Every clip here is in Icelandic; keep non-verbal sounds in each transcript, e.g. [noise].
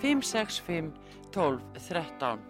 565 12 13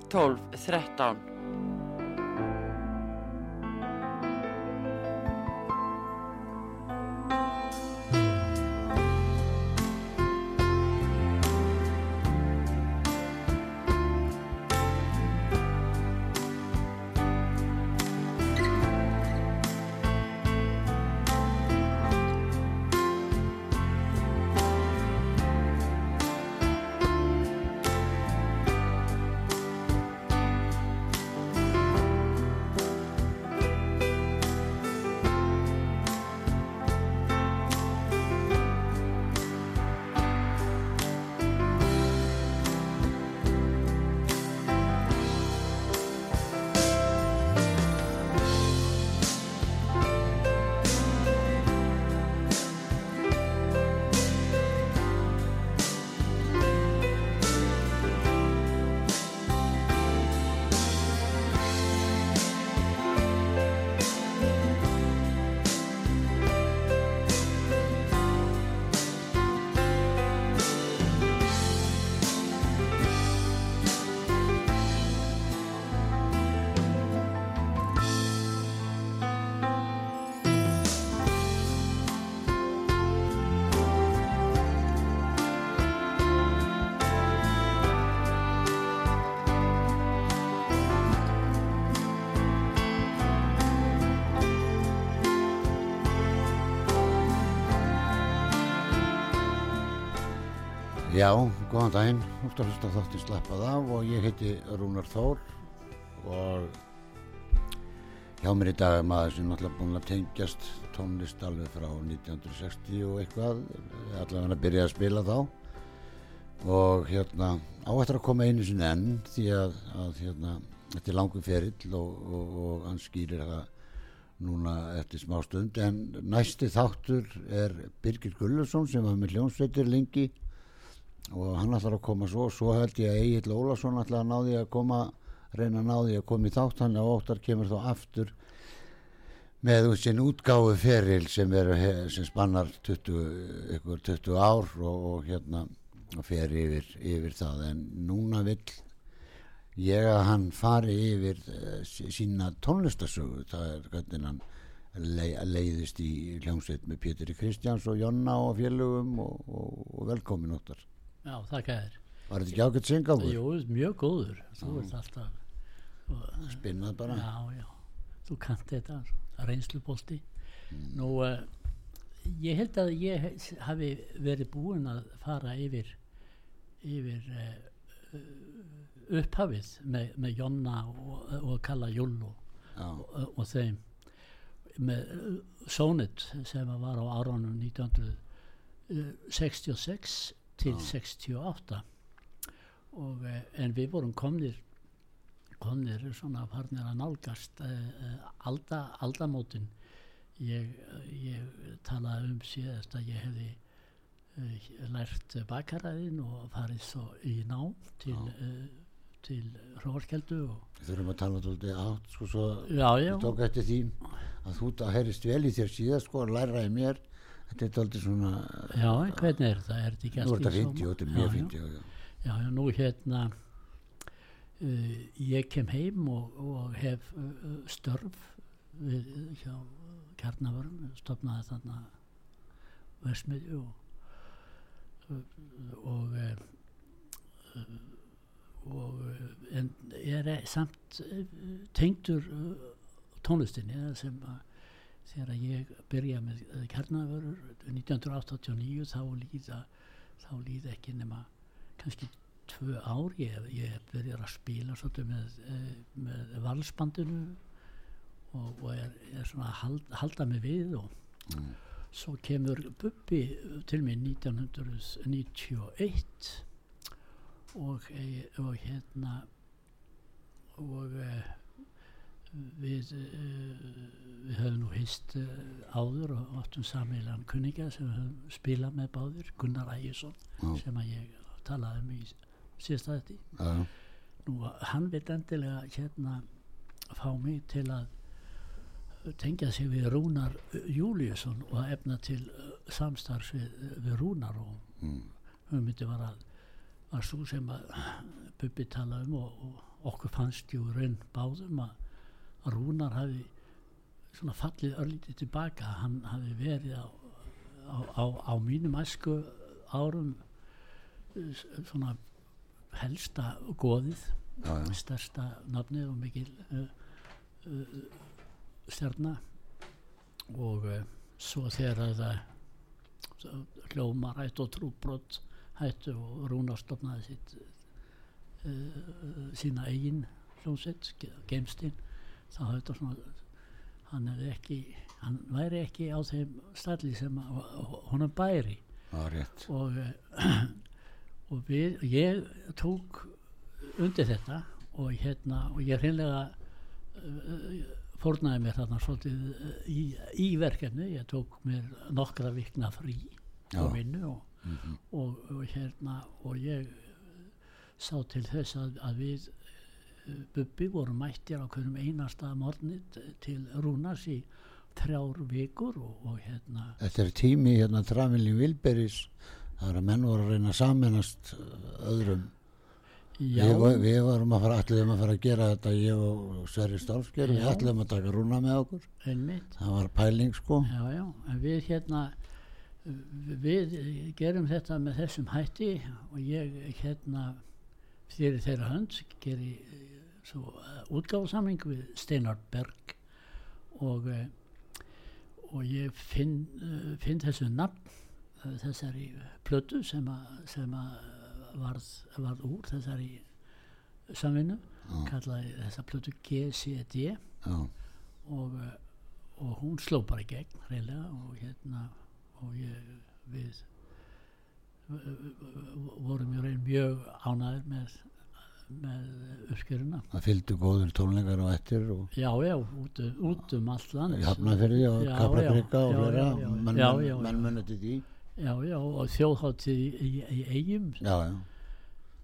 12 13 Já, góðan daginn, þú ert að hlusta á þáttinn slappað af og ég heiti Rúnar Þór. Og hjá mér í dag er maður sem náttúrulega búin að tengjast tónlist alveg frá 1960 og eitthvað, allavega að byrja að spila þá. Og hérna áættur að koma einu sinni enn því að, að hérna, þetta er langur ferill og, og, og hann skýrir það núna eftir smá stund. En næsti þáttur er Birgir Gulluðsson sem var með hljómsveitir lengi og hann ætlar að koma svo svo held ég að Egil Ólason ætlar að náði að koma reyna að náði að koma í þátt. Hann og óttar kemur þá aftur með úr sinn útgáfu feril sem, er, sem spannar 20, ykkur 20 ár og, og hérna og fer yfir, yfir það. En núna vill ég að hann fari yfir uh, sína tónlistasögu það er hvernig hann leið, leiðist í hljómsveit með Péturi Kristjáns og Jonna og félögum og, og, og velkomin óttar Já, þakka þér. Var þetta ekki ágætt syngáður? Jú, mjög góður. Þú ert alltaf, Spinnað bara? já, já, þú kannt þetta, reynslubolti. Mm. Nú, uh, ég held að ég hafi verið búinn að fara yfir, yfir uh, upphafið með, með Jonna og, og Kalla Jull og, og, og þeim með uh, Sónit sem var á árunum 1966 til 68 og, eh, en við vorum komnir komnir svona farnir að nálgast uh, alda, aldamótin. Ég, ég talaði um síðast að ég hefði lært bakaræðin og farið svo í nám til, uh, til hróarkeldu við þurfum að tala tóldi átt sko svo já, já, ég tók eftir því að þú það heyrist vel í þér síðast sko og læra í mér þetta er tóldi svona Já, hvernig er það? Er þetta ekki nú er þetta í fínt, sóma? jú, þetta er mjög já. fínt já, já. Já, nú hérna uh, ég kem heim og, og hef uh, störf við, hjá kjarnavarum, stopnaði þarna versmiðju og og uh, og uh, en er samt uh, tengdur uh, tónlistinni sem að þegar ég byrja með kjarnavörur 1989 þá líða þá líða ekki nema kannski tvö ár. Ég, ég byrjar að spila svolítið með, eh, með valsbandinu og, og er, er svona að hald, halda mig við og svo kemur Bubbi til mig 1991 og, eh, og hérna og eh, við uh, við höfum nú hist uh, áður og áttum sameilan kunninga sem við höfum spilað með báðir Gunnar Ægjesson Já. sem að ég talaði um í síðasta þetta nú hann vil endilega hérna fá mig til að tengja sig við Rúnar Júliusson og að efna til uh, samstarfs við, við Rúnar og Mm. hugmyndi var að var svo sem að Bubbi talaði um og, og okkur fannst jú raun báðum að, að Rúnar hafi svona fallið örlítið tilbaka hann hafi verið á, á, á, á mínum æsku árum svona helsta goðið Já, já. stærsta nafnið og mikil uh, uh, stjarna og uh, svo þegar að það hljómar hættu og trúbrot hættu og Rúnar stofnaði sitt sína eigin hljómsveit, geimstinn þá þetta svona hann, hefði ekki, hann væri ekki á þeim stalli sem að- honum bæri. Og, eh, og við, ég tók undir þetta og hérna og ég hreinlega uh, fórnaði mér þarna svolítið uh, í, í verkefni ég tók mér nokkra vikna frí á vinnu og, og, og hérna og ég sá til þess að, að við Bubbi vorum mættir á hverjum einasta morgni til Rúnars í þrjár vikur og, og hérna Þetta er tími hérna Travelin Wilberis það er að menn voru að reyna að samennast öðrum. Já, við, við varum að fara, ætluðum að fara að gera þetta ég og Sverri Stálsker við ætluðum að taka rúna með okkur. Einmitt. Það var pæling sko. Já, já, við hérna við gerum þetta með þessum hætti og ég hérna fyrir þeirra hönd geri eh, svo útgáðsamling við Steinar Berg og eh, og ég finn, uh, finn þessu nafn þessari plötu sem að, sem að varð, varð úr þessari samvinnu Já. kallaði þessa plötu GCD já, og, og hún sló bara í gegn reyðlega og hérna og ég, við vorum mjög ánæður með, með uppskjöruna það fylgdu góður tónleikar á eftir og já já, út, út um allt land. Í Hafnafyrði og Já, Kaplakrika og já. menn munið til því. Já já og þjóðháttið í, í, í eigum já, já.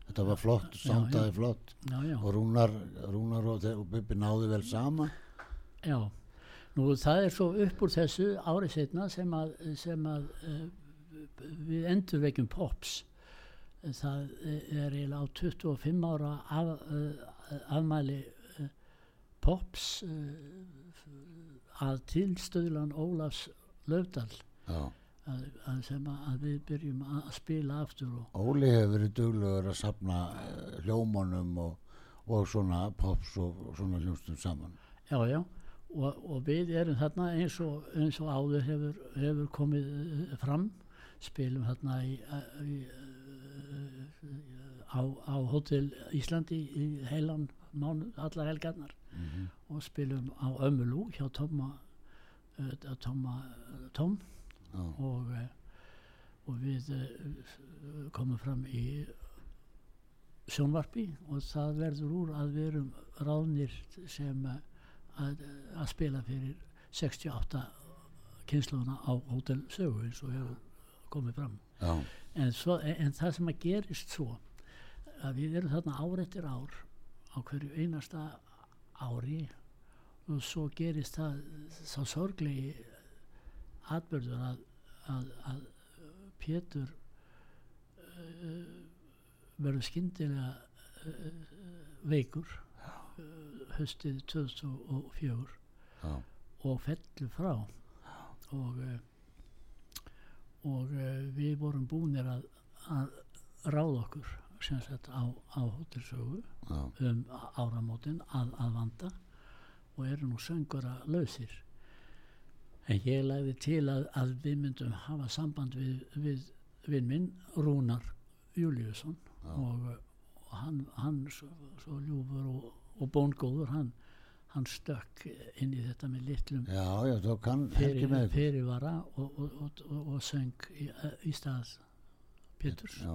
Þetta var flott, Já, samtaði flott. Já já. Og Rúnar, Rúnar og, og Bubbi náðu vel saman. Já, nú það er svo upp úr þessu árið setna sem að, sem að uh, við endurvekjum pops. Það er eiginlega á 25 ára af, uh, afmæli uh, pops uh, að tilstöðlan Ólafs Löfdal að, að sem að, við byrjum að spila aftur Óli hefur verið duglegur að sapna eh, hljómunum og, og svona pops og, og svona hljómsnum saman. Já, já, og, og við erum þarna eins og, eins og áður hefur, hefur komið eh, fram, spilum þarna í, í, á, á Hótel Íslandi í heilan mánu, allar helgarnar. Mhm. og spilum á Ömulú hjá Tóma, uh, Tóma Tóm já, og, eh, og við komum fram í sjónvarpi og það verður úr að við erum ráðnir sem eh, að, að spila fyrir 68 kynnslóðuna á Hótel Sögu eins og hefur komið fram. En, svo, en, en það sem að gerist svo að við erum þarna ár eftir ár á hverju einasta ári og svo gerist það þá sorglegi atbyrður að, að, að Pétur uh, verður skyndilega uh, veikur uh, höstið 2004 já, og fellur frá. Og uh, og uh, við vorum búinir að, að ráða okkur sem sagt á, á hótelsögu um áramótin að, að vanda og eru nú söngura lausir. En ég lagði til að, að við myndum hafa samband við, við vinn minn Rúnar Júliusson og, og hann, hann svo, svo ljúfur og, og bóngóður hann, hann stökk inn í þetta með litlum já, já, fyrir, fyrirvara og, og, og, og, og söng í, í stað Péturs. Já,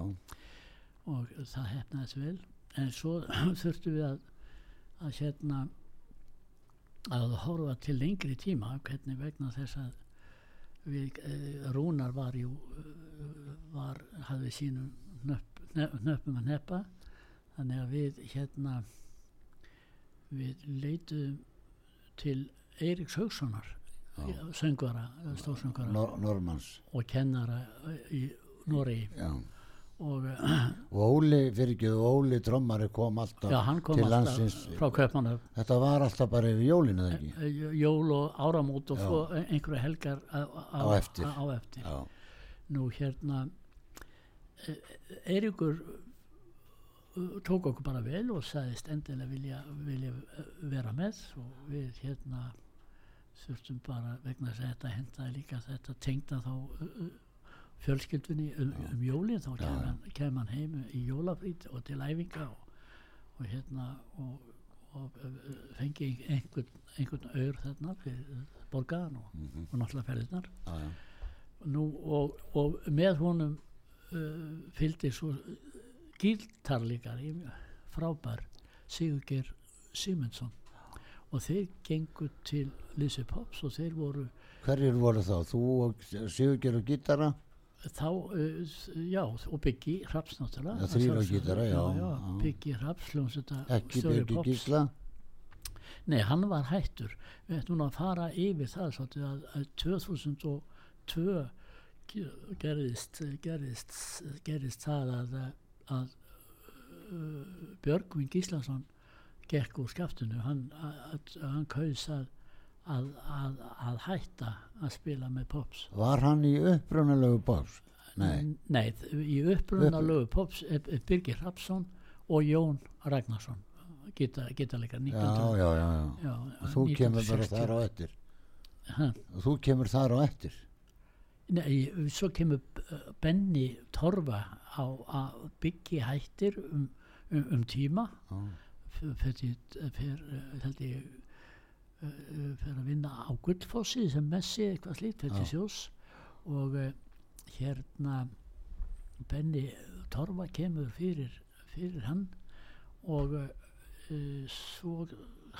og það hefnaðist vel. En svo [clears throat] þurftum við að, að hérna að horfa til lengri tíma hvernig vegna þess að við, e, Rúnar var jú eh, var, hafði sínum nöpp, nöpp, nöppum að neppa þannig að við hérna við leituðum til Eiríks Haugssonar söngvara, stórsöngvara. Nor og kennara í Noregi. Já. Og eh, og Óli, fyrir ekki, Óli trommari kom alltaf Já, kom til alltaf landsins. þetta var alltaf bara yfir jólinu eða ekki? Jól og áramót og svo einhverju helgar á, á, Á eftir. á eftir. nú hérna Eiríkur uh, tók okkur bara vel og sagðist endilega vilja, vilja vera með. Og við hérna þurftum bara vegna þess að þetta hendaði líka þetta tengda þá fjölskyldunni um, um jólin þá kem hann, kem hann heim í jólafrít og til æfinga og, og hérna og, og uh, fengi einhvern, einhvern ör þarna fyrir borgaðan og, Mhm. og náttúrulega ferðirnar. Og, og með honum uh, fylgdi svo gítarleikari frábær Sigurgeir Simundsson. Og þeir gengu til Lizzy Pops og þeir voru hverjir voru þá, þú og Sigurger og gítara þá, uh, já, og Byggi Hraps náttúrulega gítara, já, já, Hraps, hljómsveita ekki Pops. Gísla Nei, hann var hættur. Við ættum nú að fara yfir það svolítið að, að 2002 ge- gerðist, gerðist, gerðist það að, að Björgvin Gíslason gekk úr skaftinu. Hann, hann kaus að, að, að, að hætta að spila með Pops. var hann í upprunalegu bóks nei, Nei, í upprunalögu Pops er, er Birgir Rapsson og Jón Ragnarsson. Geta, geta leika já, já, já, já. Já, og þú kemur bara 1960. þar á eftir Ha, og þú kemur þar á eftir Nei, svo kemur Benny Torfa á að byggi hættir um, um, um tíma já, fyrir, fyrir held ég fyrir að vinna á Gullfossi sem messi eitthvað slíkt til Já. sjós og uh, hérna Benny Torfa kemur fyrir, fyrir hann og uh, svo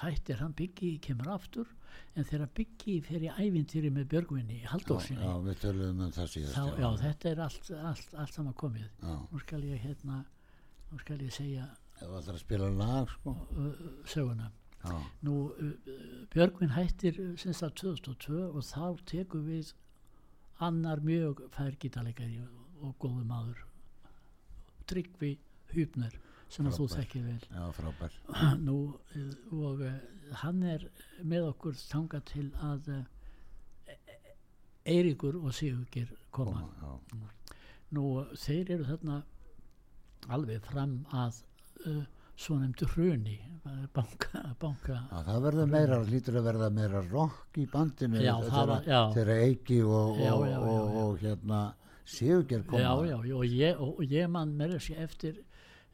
hættir hann byggi kemur aftur en þegar byggi fyrir í ævintýri með Björgvinni það þá, já, þetta er allt, allt, allt saman komið. Já, nú skal ég hérna nú skal ég segja það ætlar að spila lag sko. Söguna já, nú uh, Björgvin hættir sinns að 2002 og þá tekur við annar mjög fær gítarleikari og, góðu maður Tryggvi Hübner sem að þú Frábær. þekkir vel. Já, frábær. [clears throat] Nú, uh, og uh, hann er með okkur þanga til að uh, Eiríkur og Sigurgir koma já, nú þeir eru þarna alveg fram að uh, svo nefndu hruni banka, banka. Já, það verður meira, lítur að verða meira rock í bandinu Já, þegar Eiki og, og, og, og hérna Sigurger koma. Já, já, og ég, ég man með þessi eftir,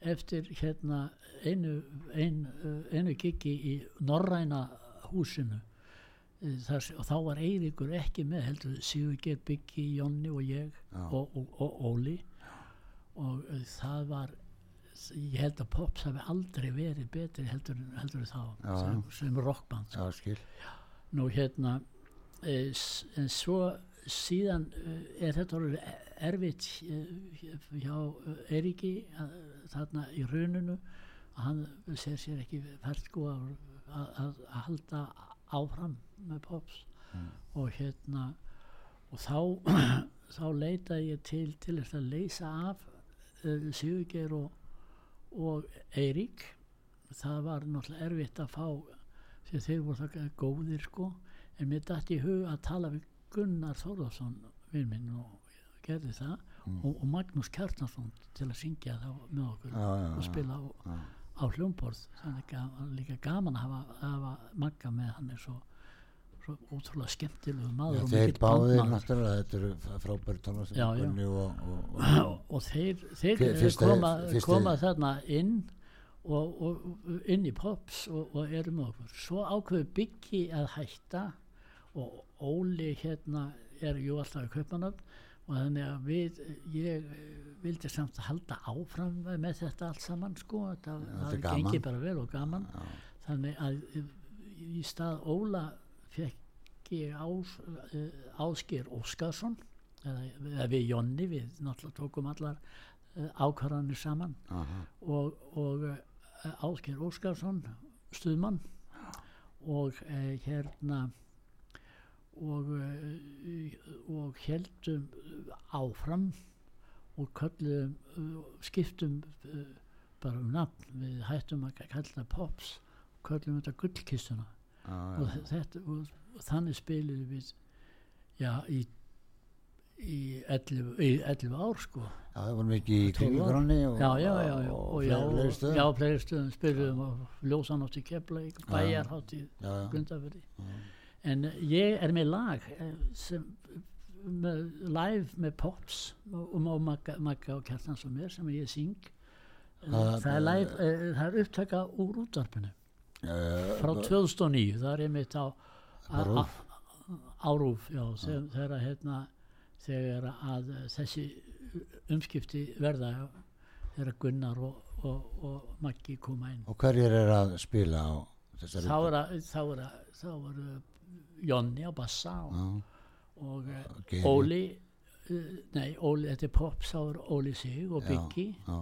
eftir hérna einu, ein, einu kiki í Norræna húsinu. Eh, þar, og þá var Eiríkur ekki með heldur Sigurgeir Byggi, Jonni og ég og, og, og Óli. Og uh, það var ég held að Pops hafi aldrei verið betri heldur, heldur þá Já, sem, sem rockband já, skil. Nú hérna e, en svo síðan e, er þetta orðið erfitt e, hjá e, að, þarna í rauninu að hann sér sér ekki fært sko að, að, að halda áfram með Pops. Og hérna og þá [clears throat] þá leita ég til til að leysa af uh, Sigurgeir og, og Eirík það var náttúrulega erfitt að fá því þeir voru það góðir sko. En mér dætti í hug að tala við Gunnar Þórðarsson vinn minn og gerði það og, og Magnús Kjarnarsson til að syngja þá með okkur Já, já, og spila á, á hljómborð. Þannig að það var líka gaman að hafa, hafa Magga með hann er svo ótrúlega skemmtilegu maður og þeir báðir náttúrulega þetta eru frábæri. Gunni og, og, og, [clears throat] og þeir, þeir Fyr- fyrst, koma, fyrsti- koma þarna inn og, inn í Pops og, og eru með okkur svo ákveðu byggi að hætta og Óli hérna er jú alltaf í kaupanöfn og þannig að við ég eh, vildi samt að halda áfram með þetta allt saman sko það gaman. gengi bara vel og gaman Já. þannig að eh, í stað Óla fekk ég ás, uh, Ásker Óskarsson við Jonni við náttúrulega tókum allar uh, ákvarðanir saman. Aha, og, og uh, Ásker Óskarsson stuðmann. Og uh, hérna og, og heldum áfram og köllum skiptum bara um nafn. Við hættum að kalla Pops köllum þetta gullkistuna já, og, þetta, og, og þannig spilum við já í í 11, í 11 ár sko. Já, það voru mikið í 12 ár. kringugráni og, já, já, já, já, og, fleiri stöðum. spilum og ljósanátt í Keflavík, bæjarhátt í. Grundafyrði en ég er með lag eh, sem með, live með Pops og, og Magga, og Kjartans og mér sem ég syng. Það- er live, eh, það er upptaka úr já, frá 2009 það er einmitt á árúf já, þegar, þegar hérna þegar að eh, þessi umskipti verða þegar Gunnar og, og, og Maggi koma inn. Og hverjir er að spila á þessari þá er að þá er að þá er að Jonni á bassa og, Já, og eh, Geiri. Óli eh, nei, Óli, þetta er Pops þá er Óli Sig og já, Biggi. já,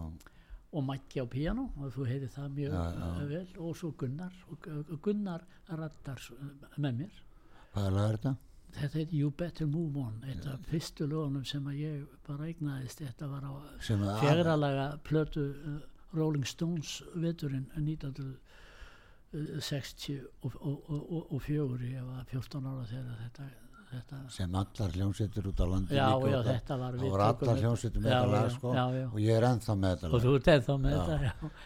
og Maggi á piano og þú heyrir það mjög Já, já. eh, vel og svo Gunnar og, og Gunnar rattar s- með mér Hvaða lag er þetta? þetta er You Better Move On eitt af fyrstu lögunum sem að ég bara eignaðist þetta var á fjagralega plötu uh, Rolling Stones veturinn 1960 og, og, og, og, og fjögur ég var 14 ára þegar þetta þetta sem allar hljómsveitur út á landi Já, já, þetta var- það voru allar hljómsveitur með þetta lag sko, og ég er ennþá með þetta og lag. þú ert ennþá með þetta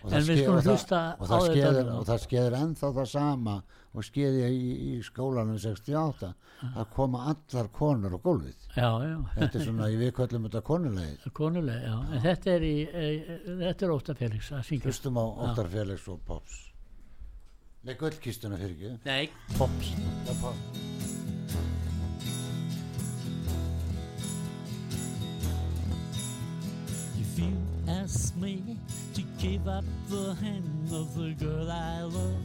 og það skeður- og og og ennþá það sama og skeiði í, í skólanum 68 að koma allar konur á gólfið. Þetta er svona í viðkvöllum þetta konulegið [laughs] konuleg, já, en þetta er í e, þetta er Óta Felix að syngja. Hlustum á Óttar Felix og Pops. Með gullkistuna fyrir ekki nei, Pops ask me to give up the hand of the girl I love,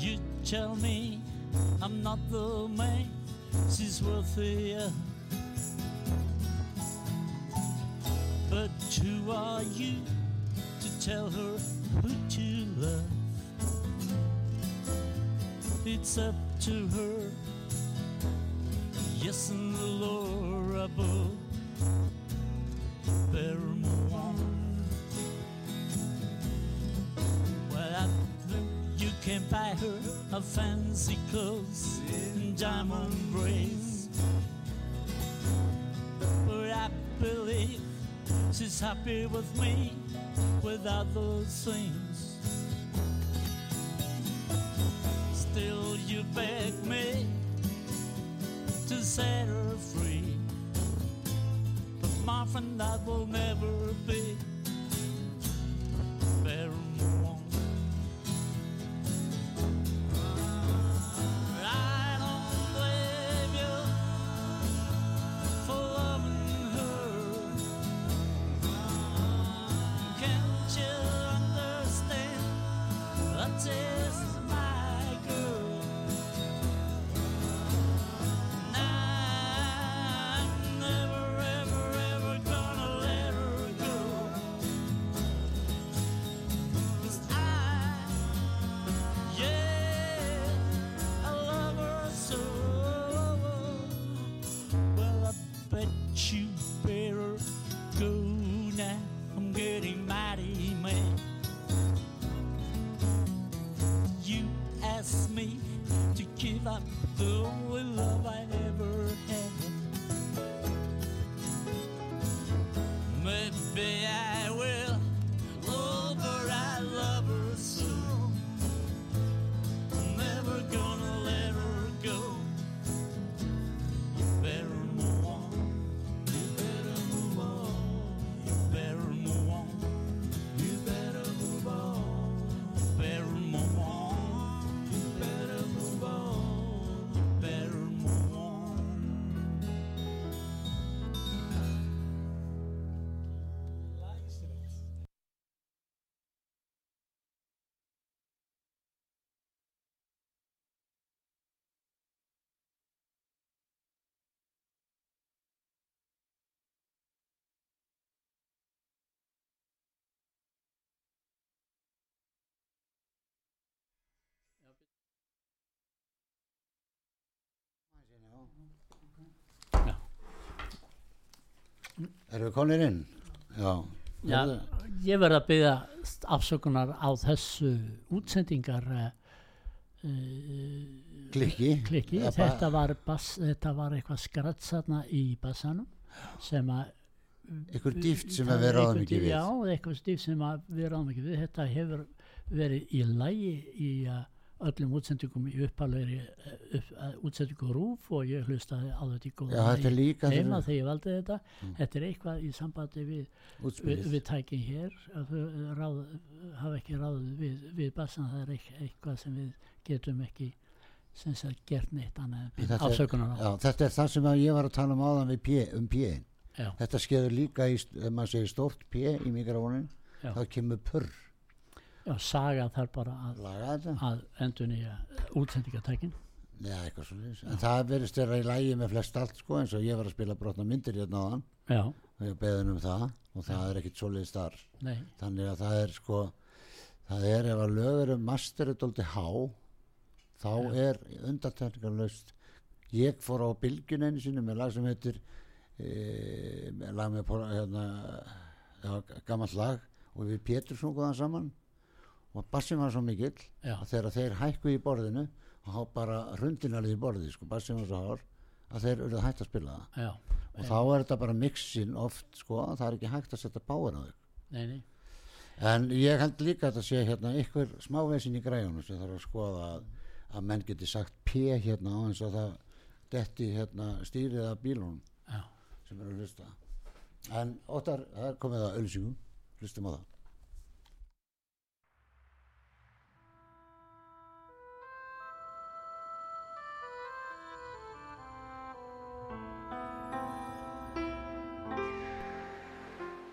you tell me I'm not the man she's worthy of. But who are you to tell her who to love? It's up to her. Yes, and the Lord above. Well, you can buy her a fancy clothes and diamond braids. But I believe she's happy with me without those things. Still, you beg me to set her free. My friend, that will never be. Erum við konir inn? Já. Já, ég verð að byggja afsökunar á þessu útsendingar uh, Klikki. klikki, Ja, ba- þetta var, bass, þetta var eitthvað skratt þarna í bassanum sem að Ykkur dýft sem við ráðum eitthvað ekki við. Já, eitthvað stíf sem að við ráðum ekki við þetta hefur verið í lægi í uh, öllum útsendingum í uppalegri upp, uh, útsendingu rúf og ég hlustaði á þetta í góða heima þegar ég valdi þetta. Þetta er eitthvað í sambandi við við, við tækin hér ráð, hafa ekki ráðið við, við bassan, það er eit- eitthvað sem við getum ekki sem sagt gert neitt annað afsökunar á Já, þetta er það sem ég var að tala um áðan við pé, um já, Þetta skeður líka í, segir stórt pé í mikrofónin, þá kemur purr. Já, saga þarf bara að, að endur nýja útsendingatækin. Já, eitthvað svo En það verðist vera í lægi með flest allt, sko, eins og ég var að spila brotna myndir hérna áðan. Já, og ég beðin um það og það er ekkit svoleiðis þar. nei, Þannig að það er sko, það er ef að lög eru masterið dóldi há, þá er undantekningarlaust. Ég fór á bylgjun einu sinni með lag sem heitir, e, lag með hérna, já, gammalt lag og við Pétur sunguðan saman og bassin var svo mikill já, að þegar þeir hækku í borðinu og þá bara hrundin alveg í borði sko, bassin var svo hár að þeir eru hægt að spila það. Já, og þá er þetta bara mixin oft sko, það er ekki hægt að setja báir á þau nei, nei, en ég held líka að þetta sé hérna ykkur smávesin í græjunum sem þarf að skoða að, að menn geti sagt P hérna á eins og það detti hérna stýrið af bílunum já, sem eru að hlusta. En óttar, það er komið að ölsingum hlustum á það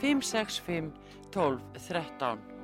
565 12 13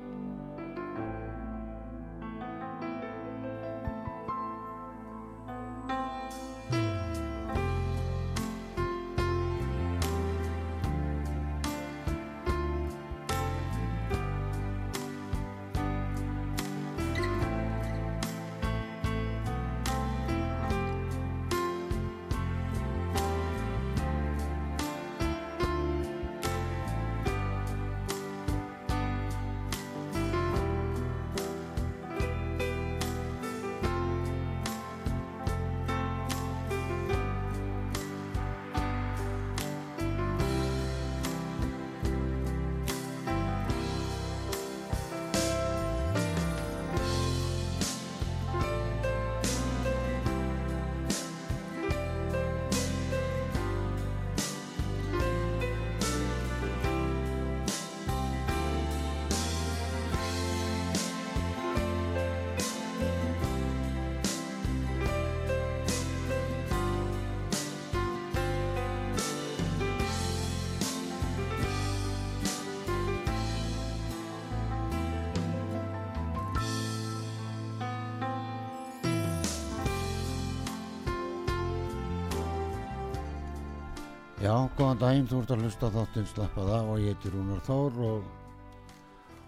Já, góðan daginn, þú ert að hlusta þáttinn slappað af og ég heiti Rúnar Þór og,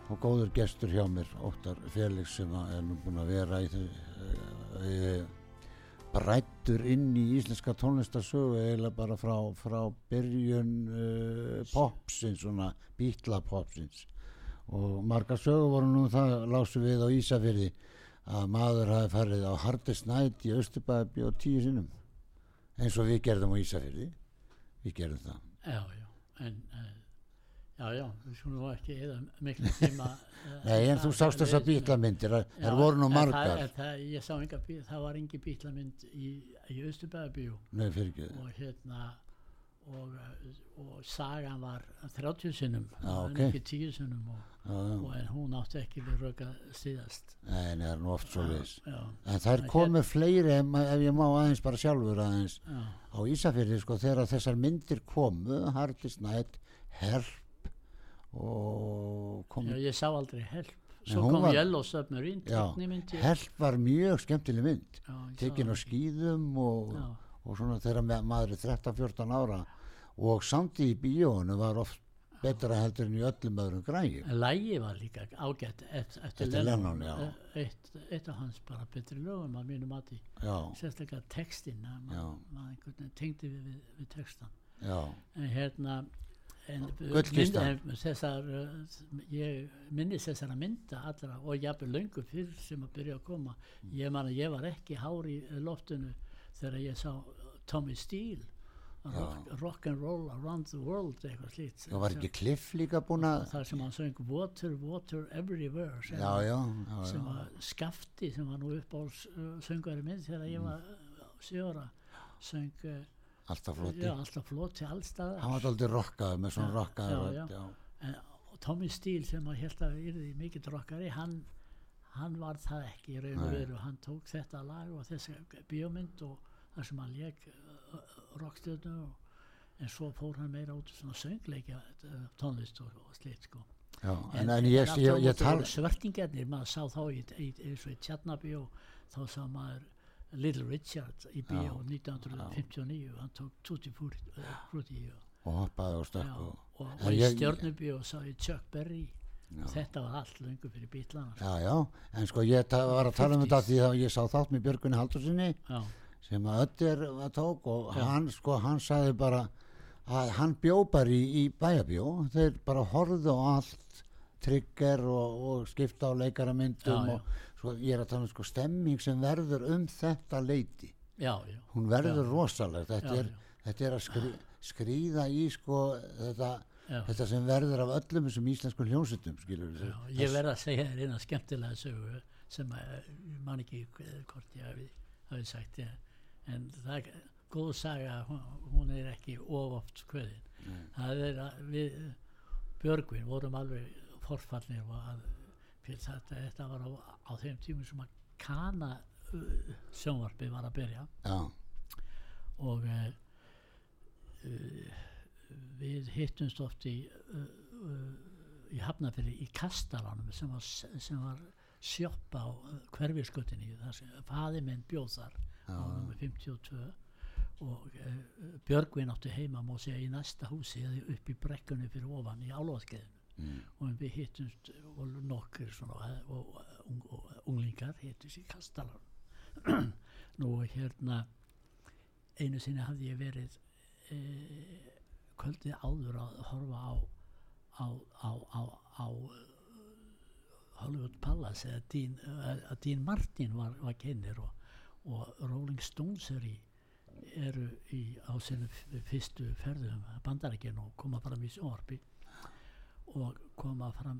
og góður gestur hjá mér, Óttar Felix sem er nú búin að vera í e, brættur inn í íslenska tónlistarsögu eiginlega bara frá, frá byrjun e, popsins, svona bítla popsins og margar sögur voru nú það lásu við á Ísafirði að maður hafi farið á Hardest Night í Östubæði og tíu sinnum eins og við gerðum á Ísafirði við gerðum það. Já, já, en uh, já, já, við skulum nú ekki eða miklu tíma [laughs] uh, Nei, en þú það- sást þessar við- bítlamyndir, þær voru nú það, margar. en það, ég sá enga bí, það var engi bítlamynd í, í Östubæðabíu og hérna og, uh, og sagan var 30 sinnum Já, en ok. ekki 10 sinnum og, Já, já. og en hún átti ekki við röka síðast nei, það er nú oft svo já, En þær komu fleiri, ef, ef ég má aðeins bara sjálfur aðeins, já, á Ísafirði, sko, þegar þessar myndir komu, Hardest Night, Help og kom, já, ég sá aldrei help. Svo kom var- Yellow Submarine já, teiknimynd, ég- Help var mjög skemmtileg mynd, já, tekin á skýðum og, Já. og svona þegar ma- maður er 13-14 ára og samt í bíónu var oft betra heldur en í öllum öðrum græjum. Lægi var líka ágætt eftir, Lennon. Eh, eitt, eitt af hans bara betri lögum að mínu mati. Já, sérstaklega textin að maður tengdi við, við, við textan já, en hérna þessar uh, ég minnist þessara mynda allra og jafnvel löngu fyrr sem að byrja að koma. Ég man að ég var ekki hár í eh, loftinu þegar ég sá Tommy Steele rock, rock and roll around the world eitthvað slíkt. Það var ekki Cliff líka búin að, þar sem hann söng Water, Water Everywhere sem, já, já, já, sem var skafti sem var nú upp á uh, söngari minn þegar Mm. ég var sjóra söng uh, alltaf flotti. já, alltaf floti allstað Hann var aldrei rockaður með svona já. en, og Tommy Steele sem að held að yrði mikill rockari hann, hann var það ekki í raun og veru. Hann tók þetta lag og þessi bíómynd og þar sem hann leik uh, rockstjörnu og en svo fór hann meira út svona söngleikja uh, tónlist og, og slitt sko. Já, en, en ég, ég, ég, tal, svörtingarnir, maður sá þá í, í, í, í Tjarnaby og þá sá maður Little Richard í Já, 1959 hann tók Tutti Frutti uh, Frutti og, og hoppaði og já, stökk og, og, og, í ég- stjörnubíó sá ég Chuck Berry. Já. þetta var allt löngu fyrir bílana já, já, en sko ég var að tala um 50s. þetta því að ég sá þátt með Björgunni Haldursinni já, sem að að tók og Já. hann sko, hann sagði bara að hann bjó bara í, í bæjabjó þeir bara horfðu á allt trigger og, og skipta á já. og svo ég er að tala um sko stemming sem verður um þetta leiti já, já, hún verður Já. rosaleg þetta, er, þetta er að skrí, skrýða í sko þetta, já. þetta sem verður af öllum þessum íslenskum hljónsutum ég verð að segja þér eina skemmtilega sögu sem að, ég man ekki hvort ég hafi, hafi sagt ég, en það er góð saga hún, hún er ekki ofoft skveðin. Það er að við Björgvin vorum alveg forfallnir og að þetta, þetta var á, á þeim tímum sem að kana uh, sjónvarpi var að byrja. Já, og uh, uh, við hittumst oft í uh, uh, í Hafnafyrir í Kastalanum sem var, sem var sjoppa á uh, hverfiskutinni þar sem faði minn bjóð þar á nummer 52 og uh, Björgvin átti heima má segja í næsta húsi upp í brekkunni fyrir ofan í álvaskeiðinu mm, og við hittumst og nokkur svona og, og, ung, og unglingar hittumst í Kastalanum. [clears throat] Nú hérna einu sinni hafði ég verið e, kvöldið áður að horfa á á, á, á, á Hollywood Palace að Dean Martin var, var kennir og, og Rolling Stones er í, eru í, á sinni f- fyrstu ferðum bandarækinn og koma fram í sjónvarpi og koma fram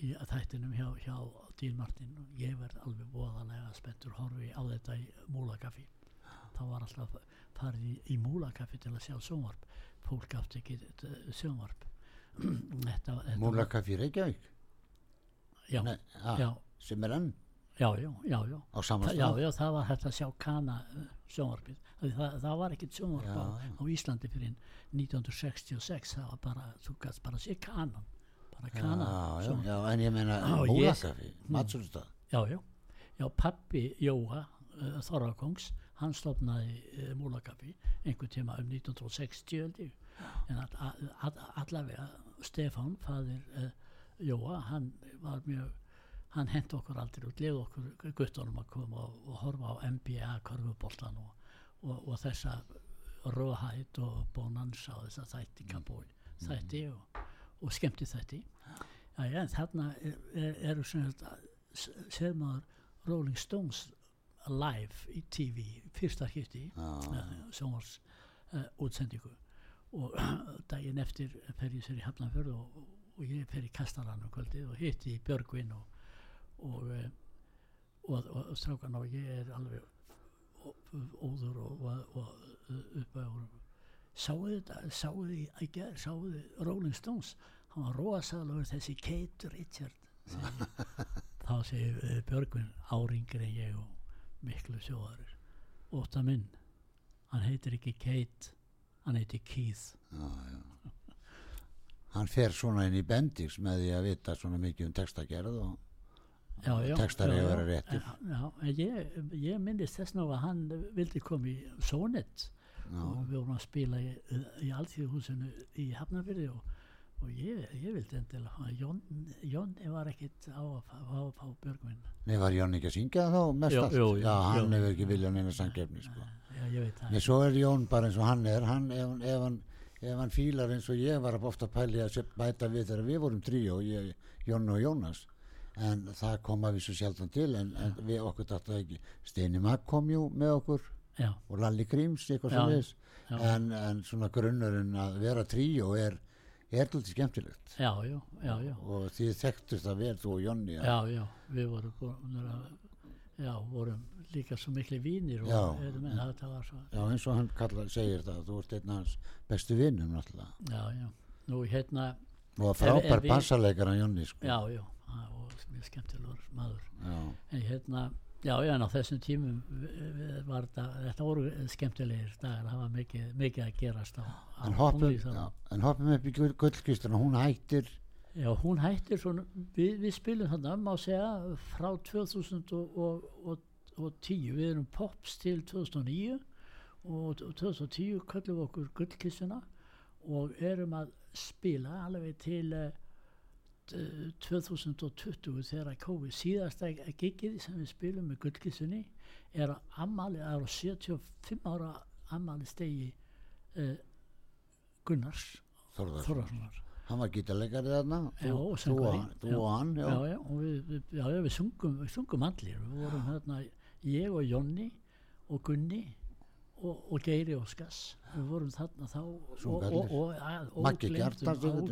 í þættinum hjá, hjá Dean Martin og ég verð alveg voðalega spenntur horfi á þetta í múlakaffi. Þá var alltaf farið í, í múlakaffi til að sjá sjónvarp. Fólk átti ekki [clears throat] þetta sjónvarp múlakaffi Reykjavík? Já, Nei, ah, já, sem er enn já, já, já, já. á sama Þa, já, stað já, það var hægt að sjá kana uh, sjónvarpið það, það, var ekkit sjónvarp Já, á, já. á Íslandi fyrir 1966 það var bara, þú gæst bara að sé kanan bara já, kana já, sjónvarp. já, en ég meina Já, ég- múlakaffi, matsölustað já, já, já, pappi Jóa uh, Þorrakongs hann stofnaði uh, múlakaffi einhver tíma um 1960 held ég. en all, all, allavega Stefán, fadir uh, Jóa, hann var mjög hann hent okkur aldrei út, leið okkur guttunum að koma og, og horfa á NBA körfuboltan og, og, og þessa röðhætt og bonanza og þessa þætti kabói þætti og, skemmti þætti já, en þarna er, er, eru þetta sér maður Rolling Stones live í TV fyrsta hýtti Já. sjónvars uh, útsendingu. Og [clears throat] daginn eftir fer ég sér í Hafnarfjörð og, og ég fer í Kastalanum kvöldið og hitti Björgvin og og, eh, og, og, og strákan og ég er alveg óður og, og, og upp á sáu þetta, sáu þið í gær, sáu þið Rolling Stones? Hann var rosalur þessi Kate Richard [laughs] þá segir uh, Björgvin áringir en ég og miklu sjóðarir óta minn hann heitir ekki Kate hann heitir Keith. Já, já. hann fer svona inn í bendix með því að vita svona mikið um textagerð og textar já, já. vera réttir. En- já, en ég, ég minnist þess að hann vildi koma í Sónet já, og við vorum að spila í, í Alþjóðhúsinu í Hafnarfyrði og, og ég, ég vildi endilega hafa Jón, Jónni var ekkit á að fá, á að fá Björgvin Nei, var Jón ekki að syngja þá mest Jú, allt? jú, já, hann hefur ekki viljað neina sangefni sko. já, ég veit það. Nei, svo er Jón bara eins og hann er. Hann, ef, ef, hann, ef hann fílar eins og ég var ofta að pæli að bæta við þegar við vorum tríó, ég, Jón og Jónas en það kom að við svo sjaldan til en, en við okkur dættu það ekki. Steini Magg kom jú með okkur. Já, og Lalli Gríms, eitthvað sem já. en, en svona grunnurinn að vera tríó er, er lítið skemmtilegt. Já, já, og því þekktust það vel þú og Jónni að- já, já við vorum að já, vorum líka svo miklu vínir og erum, en þetta var svo. Já, eins og hann kallar, segir það þú ert einn af hans bestu vinnum náttúrulega. Já, já, nú hérna og frábær bassaleikar hann Jónni sko. já, já, það var mjög skemmtilegur maður. Já. en hérna já, já, en á þessum tímum v- v- var þetta, þetta voru skemmtilegir dagar, það var mikið, mikið að gerast á, á en hoppum, upp í gull- gullkistuna hún hættir. Já, hún hættir svona við, við spilum þarna, má segja frá 2000 og, og, og 2010 við erum pops til 2009 og 2010 köllum við okkur gullkissuna og erum að spila alveg til uh, 2020 þegar COVID síðasta gigið sem við spilum með gullkissunni er að ammali, er á 75 ára ammali stegi uh, Gunnars Þorðar. Þorðarssonar Hann var gítarleikari þarna. Já, og Þú, og- hann, já. já, og við, við, við sungum, við sungum allir við vorum hérna, ég og Jonni og Gunni og, og Geiri Óskars við vorum þarna þá og,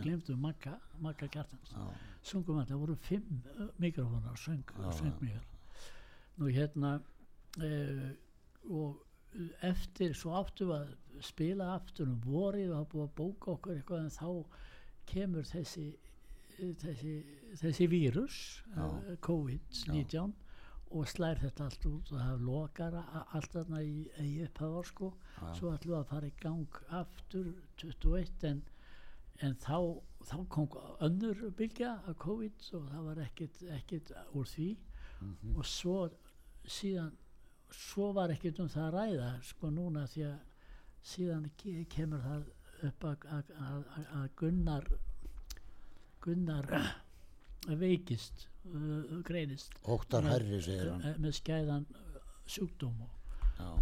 glemdum Magga, Já. sungum allir, það voru fimm mikrofónar söng, Já, söng mjög nú hérna uh, og eftir svo áttum við að spila aftur um vorið og hafa búið að bóka okkur eitthvað en þá kemur þessi þessi, þessi vírus uh, COVID-19 og slær þetta allt út og það lokar allt þarna í, í upphafar sko Já. svo ætlum við að fara í gang aftur 21 en, en þá, þá kom önnur bylgja af COVID og það var ekkit, ekkit úr því Mhm. og svo síðan svo var ekkit um það að ræða sko núna því að síðan ke- kemur það upp að Gunnar Gunnar veikist uh, greinist Óttar Með- Herri, segir hann. eh, með skæðan uh, sjúkdóm og,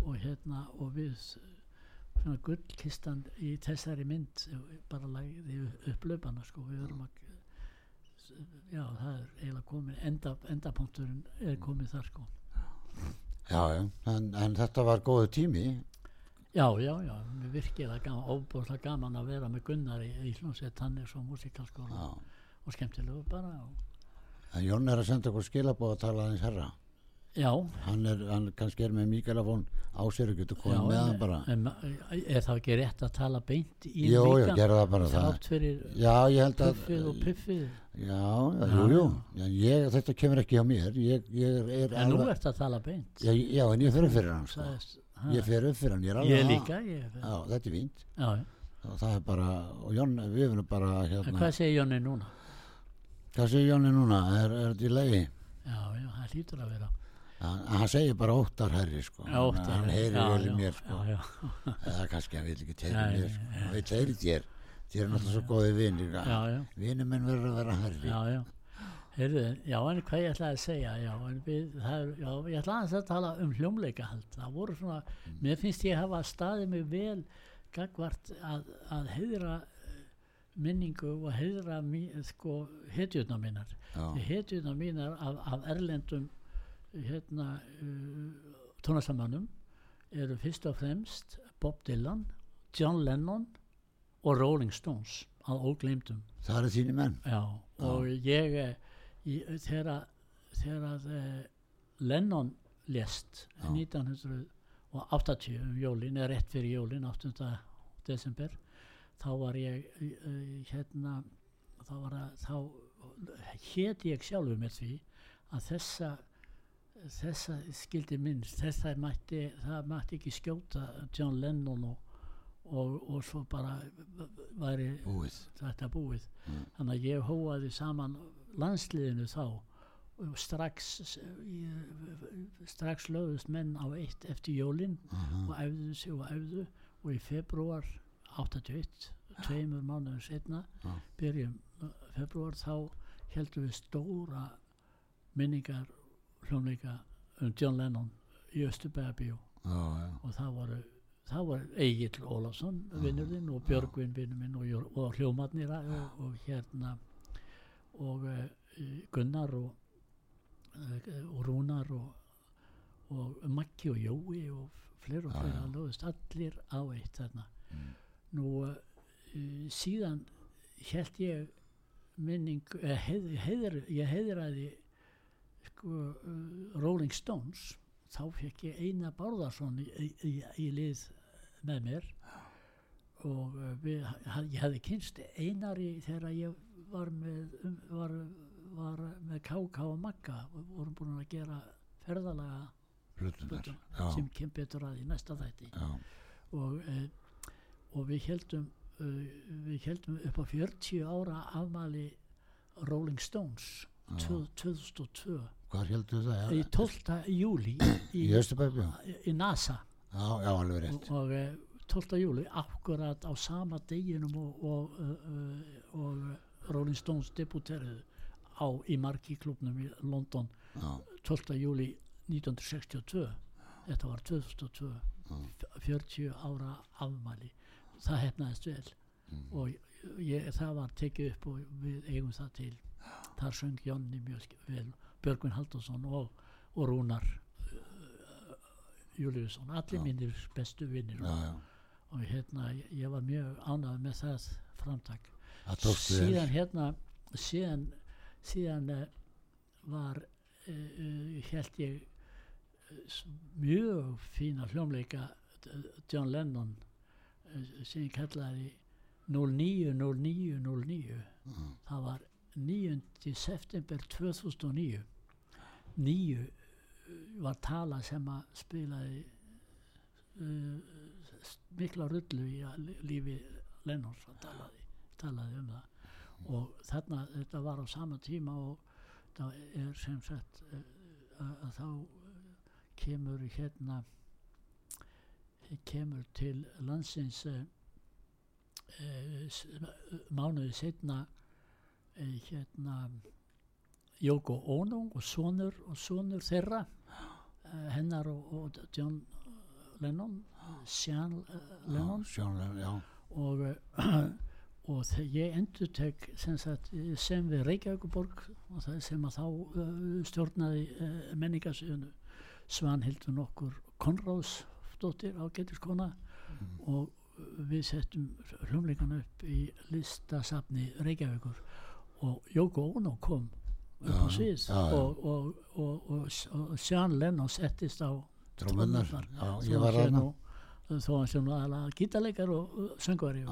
og hérna og við svona gullkistan í þessari mynd eh, bara lagði upp löpana sko við verum að já það er eiginlega komin enda, endapunkturinn er komið þar sko Já, já, en, en þetta var góðu tími. já já já mér virkilega gaman óbúrslega gaman að vera með Gunnar í, í hljómsveit hann er svo músikalskóla Já. Og skemmtilegu bara og, En Jón er að senda okkur skilabóð að tala aðeins herra. já Hann er, hann kannski er með mikrofón á sér og getur komið með hann bara. en, er það ekki rétt að tala beint í Jú, líka gerðu það bara það. fyrir Já, ég held að... puffið og piffið Já, já, jú, jú. Já, ég, þetta kemur ekki á mér. Ég, ég er en nú alveg... ert að tala beint Já, já, en ég upp fyrir hann, sko. Það er- ha, Ég fer upp fyrir hann, ég er alveg... ég líka ég, Já, þetta er fínt. já, já. Og það er bara, og Jón, við erum bara En hérna... hvað segir Jóni núna? Hvað segir Jóni núna? Er, er þetta í leiði? Já, já, það hlýtur að vera Hann, hann segir bara óttar herri, sko. Já, óttar Hann herri, heyrir já, vel í mér, sko. Já, já, Eða kannski hann vil ekki tegja mér, sko. Hann vil tegja þér. Þér er náttúrulega svo góði vinir. já, já, Vinir minn verður að vera herri. já, já. Heyrðu, já, en hvað ég ætlaði að segja, já, en við, það er, já, ég ætlaði að tala um hljómleikahald. Það voru svona, Mm. mér finnst ég hafa staðið mig vel gagvart að, að heiðra minningu og heiðra mí, sko, hetjurna mínar. Hetjurna mínar af, af erlendum hérna uh, tónastamannum eru fyrst og fremst Bob Dylan, John Lennon og Rolling Stones að ógleymdum það eru þínu menn. já, og ég eh, í- þegar þegar eh, Lennon lést Já. 1980 um jólin, eða rétt fyrir jólin 8. desember þá var ég uh, hérna þá þá hét ég sjálfur með því að þessa þessa skildi minnst þessa mætti, það mætti ekki skjóta John Lennon og, og, og svo bara væri Búið. þetta búið Mm. þannig að ég hóaði saman landsliðinu þá og strax strax lögðust menn á eitt eftir jólin Aha. og æfðu sig og æfðu og í februar 81 tveimur mánuðum setna Já. byrjum februar þá heldum við stóra minningar hljómleika um John Lennon í Östubæðabíu Já, já. og það voru það var Egil Ólafsson vinnurinn og Björgvin vinnur minn og, og hljómarnir og, og hérna og uh, Gunnar og, uh, og Rúnar og, og Maggi og Jói og fleiri og lögðust allir á eitt þarna Mm. Nú uh, síðan held ég minning uh, heið, heiður, ég heiðraði sko, uh, Rolling Stones. Þá fekk ég Einar Bárðarsson í, í, í, lið með mér. Og við, ég hefði kynst Einari þegar ég var með, um, var, var með KK og Magga. Og vorum búin að gera ferðalaga Já, sem kem betur að í næsta þætti. Já. og, og við heldum uh, við heldum upp á 40 ára afmæli Rolling Stones Já. tvö- 2002 Hvar heldur það? í Já, 12. júli í, í já. í NASA Já, já, alveg rétt. og, og eh, 12. júli akkurat á sama deginum og, og, uh, og Rolling Stones debuteruðu á í marki klubnum í London Já, 12. júli 1962 þetta var 2002 f- 40 ára afmæli það hefnaðist vel. Og ég, það var tekið upp og við eigum það til. Þar söng Jonni mjög vel Björgvin Haldursson og, og Rúnar uh, Júliusson. Allir mínir bestu vinnir já. og hérna ég, var mjög ánægð með það framtak. Síðan hérna síðan, síðan uh, var uh, uh, held ég mjög fína hljómleika John Lennon sem kallaði 090909 það var 9. september 2009 nýju uh, var tala sem að spilaði uh, mikla rullu í lífi Lennons talaði, talaði um það. Og þarna þetta var á sama tíma og það er sem sagt uh, að, þá kemur hérna kemur til landsins uh, uh, mánuði setna uh, hérna Jóko Ono og sonur og sonur þeirra hennar og, og John Lennon Sean Lennon já. og, uh, og þegar ég endur tek sem, eh, sem við Reykjavíkuborg og það sem að þá uh, stjórnaði uh, menningasöðunu Svanhildur nokkur Konráðsdóttir á geturskona og við settum hlumleikana upp í listasafni Reykjavíkur. Og Jóko Ono kom upp á já. og, og, og, og, Sean Lennon settist á Trómunnar. Þó sé nú aðalega gítarleikar og söngvari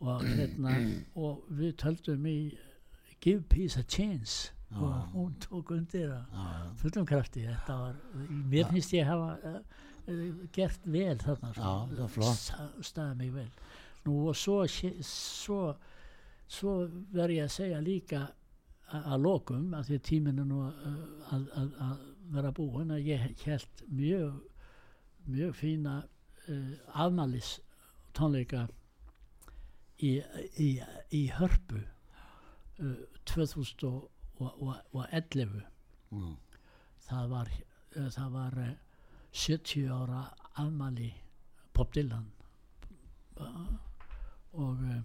og, hérna, [clears throat] og við töldum í Give Peace a Chance og hún tók undir að já. fullum krafti. Þetta var, mér finnst ég hafa uh, uh, gert vel þarna. Sta- staðið mig vel nú og svo svo, svo verð ég að segja líka að lokum að því er nú að, að, að vera búin að ég held mjög mjög fína uh, afmælis tónleika í, í, í hörpu uh, 2011 Já. það var, uh, það var 70 ára afmæli Bob Dylan og uh,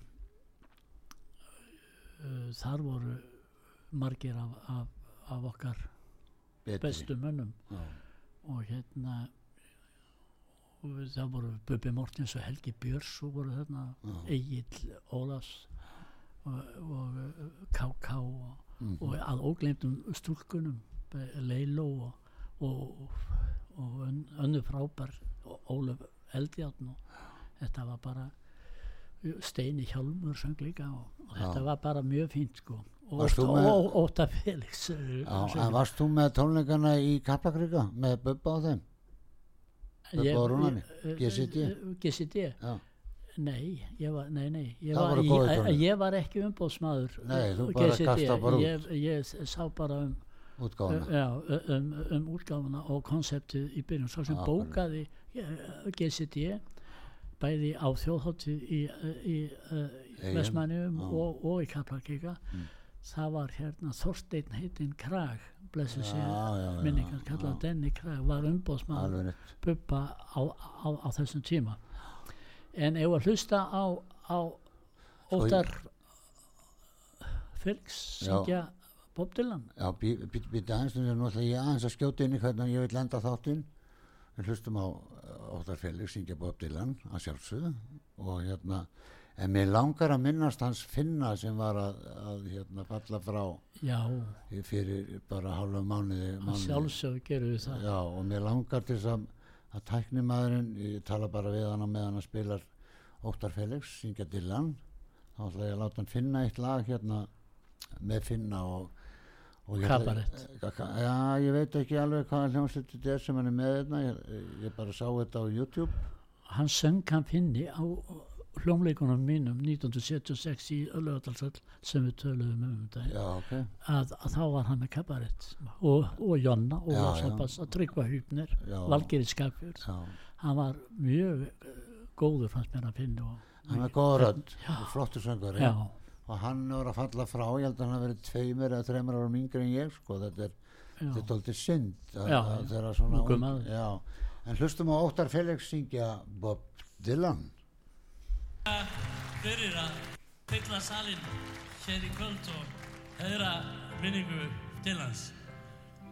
uh, þar voru margir af, af, af okkar Betri. bestu mönnum Já. og hérna og það voru Bubbi Mortens og Helgi Björns og voru þarna Já. Egil Ólafs og, og K.K. og, Mhm. og að ógleymdum stúlkunum eh, Leilo og, og, og ön- önnu frábær Ólaf Eldjárn og þetta var bara Steini Hjálmur söng líka og, og þetta var bara mjög fínt sko og Óta Felix eh, Já, en varst þú með tónleikana í Kaplakrika með Bubba á þeim? Bubba og Rúnari? ég- GCD? GCD Nei, ég var, nei, nei, ég var, ég, ég var ekki umbóðsmaður Nei, þú bara GCD. kastaði bara út. ég, sá bara um, útgáfuna. já, um, um útgáfuna og konseptið í byrjun, svo sem Já, bókaði GCD bæði á þjóðhóttið í, í Eyjum, Vestmannum já. og, og í Kaplakika Mm. það var hérna Þorsteinn heitinn Krag blessu sig minningar kallað já. Denni Krag var rétt. Bubba á, á, á þessum tíma en ef að hlusta á, á Óttar Felix Já. syngja Bob Dylan Já, býta aðeins, þannig að nú ætla ég aðeins að skjóta inn í hvernig ég vil lenda þáttinn. Við hlustum á Óttar Felix, syngja Bob Dylan, að sjálfsögðu. Og hérna, en mér langar að minnast hans finna sem var að, að hérna, falla frá já, fyrir bara hálfa mánuði. að mánuði. sjálfsög gerðu við það Já, og mér langar til þess að, að tæknimaðurinn, ég tala bara við hann á meðan hann spilar Óttar Felix, syngja Dylan. Þá ætla ég að láta hann finna eitt lag hérna með finna og og Kabarett. Eh, Já, ég veit ekki alveg hvaða hljómsveit þetta er sem hann er með hérna, ég, ég bara sá þetta á YouTube. hann söng hann finni á hljómleikunum mínum 1976 í Lögadalsöll sem við töluðum um þetta já, ok. Að, að þá var hann með kabarett. Og, og Jonna og Já, Lásabas að tryggva hýpnir. Valgeri Skapjörn já, hann var mjög uh, góður fannst mér að finna og, hann góð rödd og flottur söngari já, og hann er að falla frá, ég held að hann hafi verið tveimur eða þreimur árum yngri en ég sko, þetta er, þetta er dóltið synd að, Já, að þeirra svona maður. já, en hlustum á Óttar Felix syngja Bob Dylan fyrir að fylla salin hér í kvöld og hefðra minningu til hans.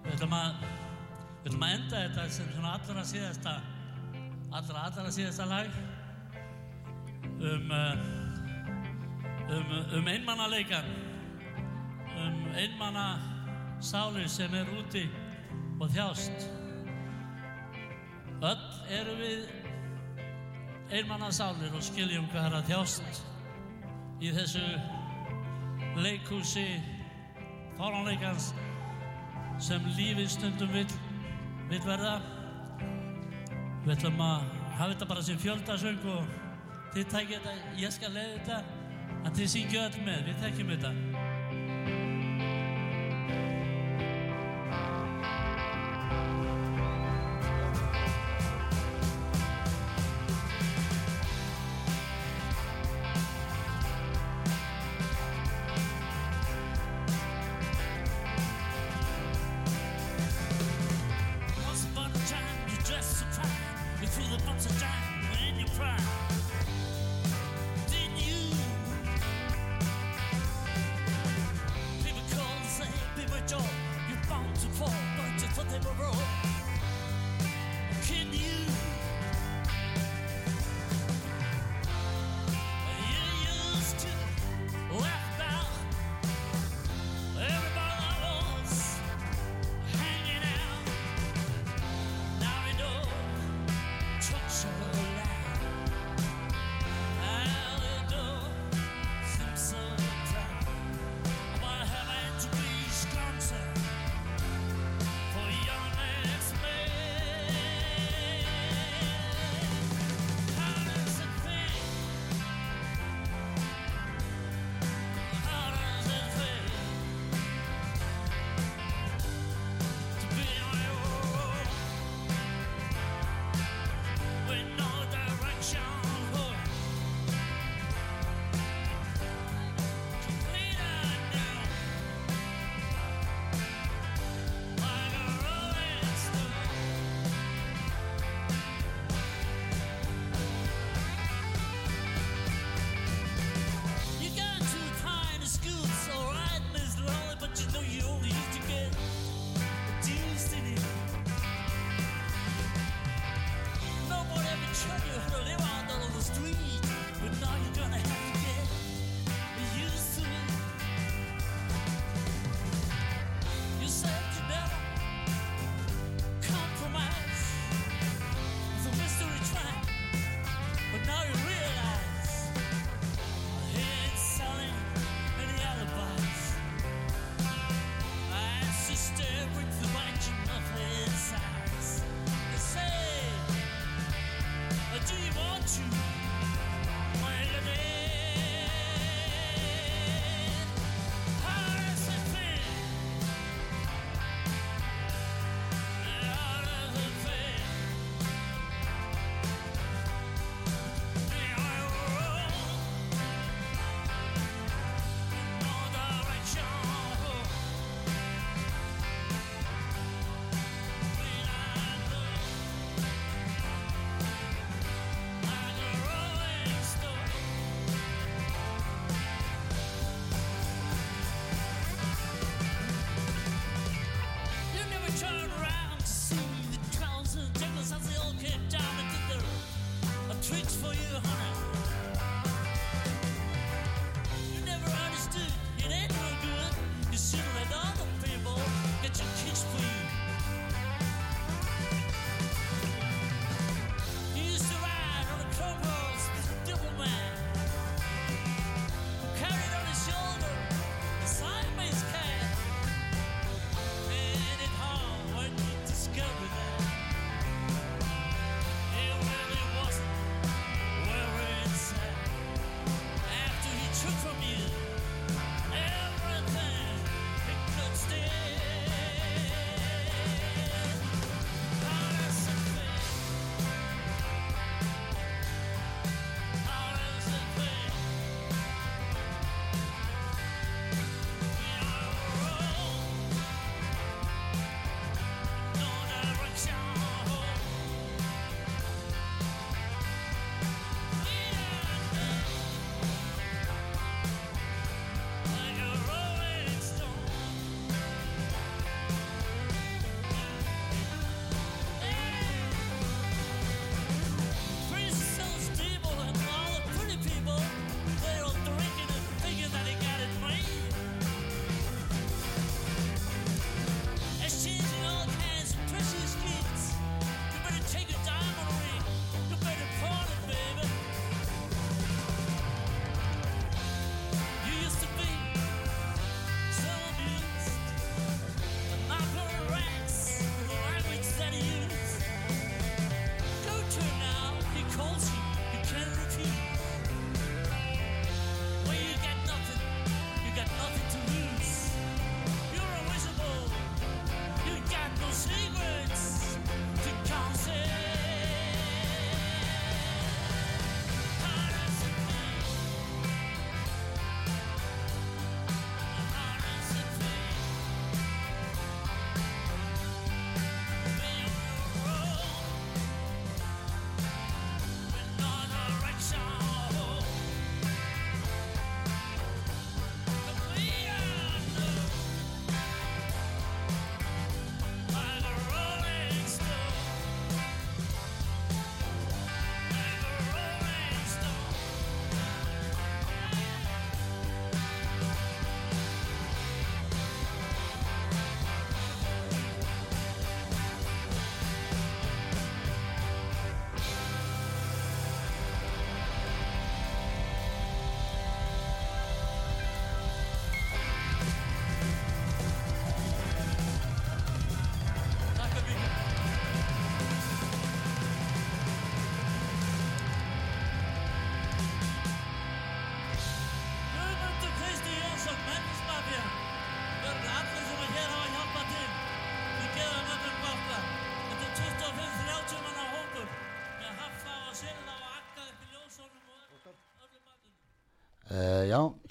Við ætlum að, við ætlum að enda þetta sem svona allra síðasta, allra allra síðasta lag um, uh, um, um einmannaleikan, um einmanna sálir sem er úti og þjást. Öll eru við einmanna sálir og skiljum hvað er að þjást í þessu leikhúsi fáránleikans sem lífið stundum vill, vill verða. Við ætlum að hafa þetta bara sem fjöldasöng og þið tækja þetta, ég skal leiða þetta, en þið syngju öll með, við tekjum þetta.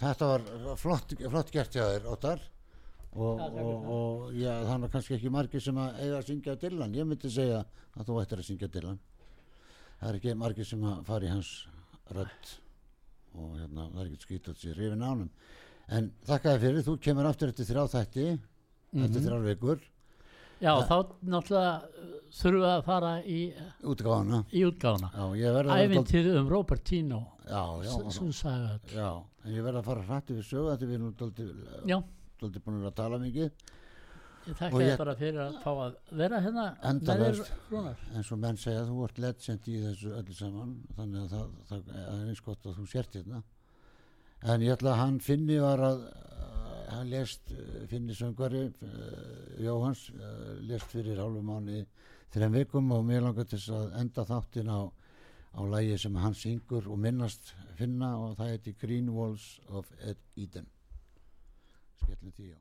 Þetta var flott, flott gert hjá þér, Óttar. Og, Já, og, og já, er kannski ekki margir sem að eiga að syngja Dylan, ég myndi segja að þú ættir að syngja Dylan. Það er ekki margir sem að fara í hans rödd og hérna, það er ekki skýt að sér rifin ánum en þakka þér fyrir, þú kemur aftur eftir þrjá þætti eftir Mhm. þrjár Já, þá náttúrulega uh, þurfum við að fara í, í verð að vera dálítið- Ævintýr um Robert Tino, sem sagði öll. já, en ég verð að fara hrætti við sögu þetta við erum dálítið, Já, dálítið búin að tala mikið. Ég þakka þér bara fyrir að fá að vera hérna Rúnar. eins og menn segja þú ert legend í þessu öllu saman þannig að það, það, er eins gott að þú sért hérna. En ég ætla að hann finni var að uh, hann lest uh, finni söngvari uh, Jóhans uh, lest fyrir hálfu mánu þreim vikum og mér langar til að enda þáttin á, á lægi sem hann syngur og minnast finna og það heiti Green Walls of Ed- Eden. Skellin því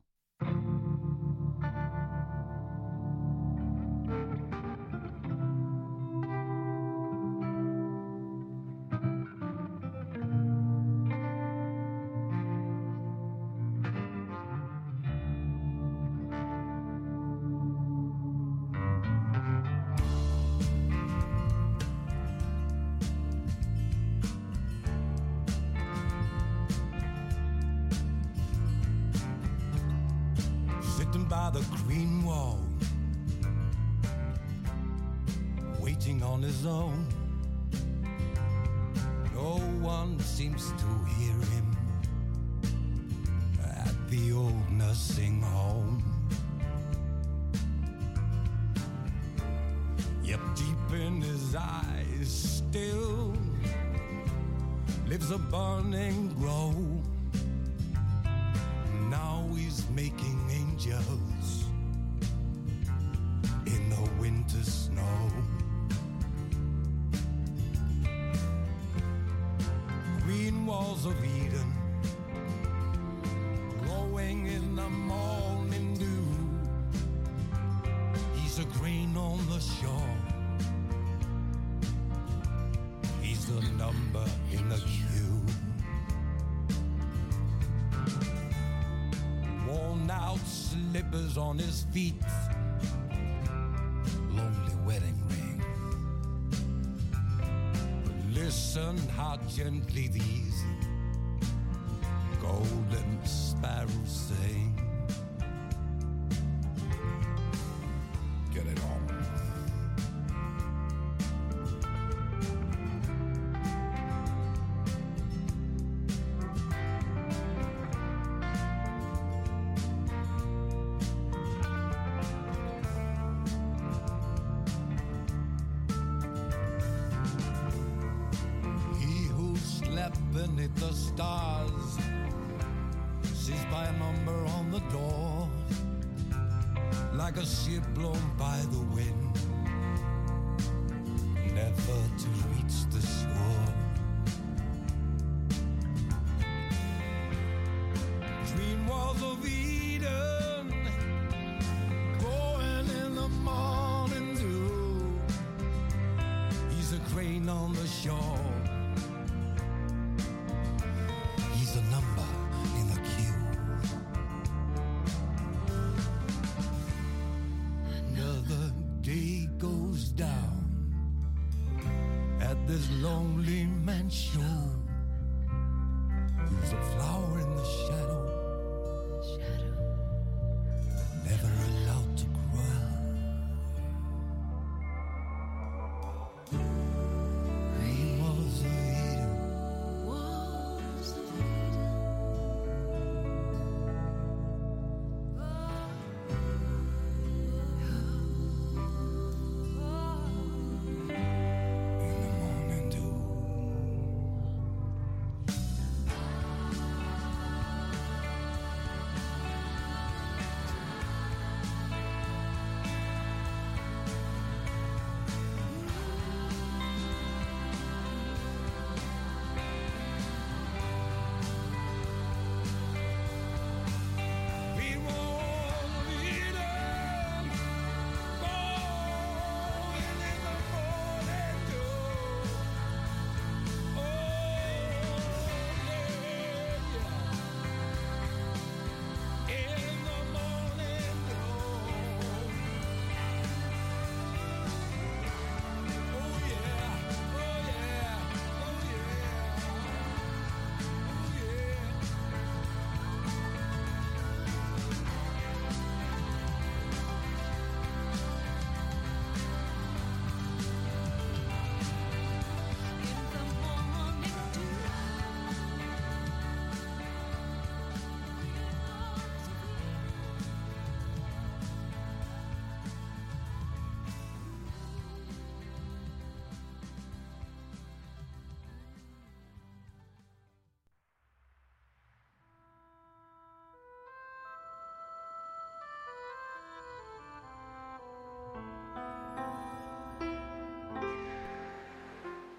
by the green wall, waiting on his own. No one seems to hear him at the old nursing home. Yep, deep in his eyes still lives a burning glow. Now he's making angel. Feet. Lonely wedding ring. But listen how gently these golden sparrows sing. The stars. Sees by a number on the door, like a ship blown by the wind,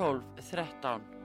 12 13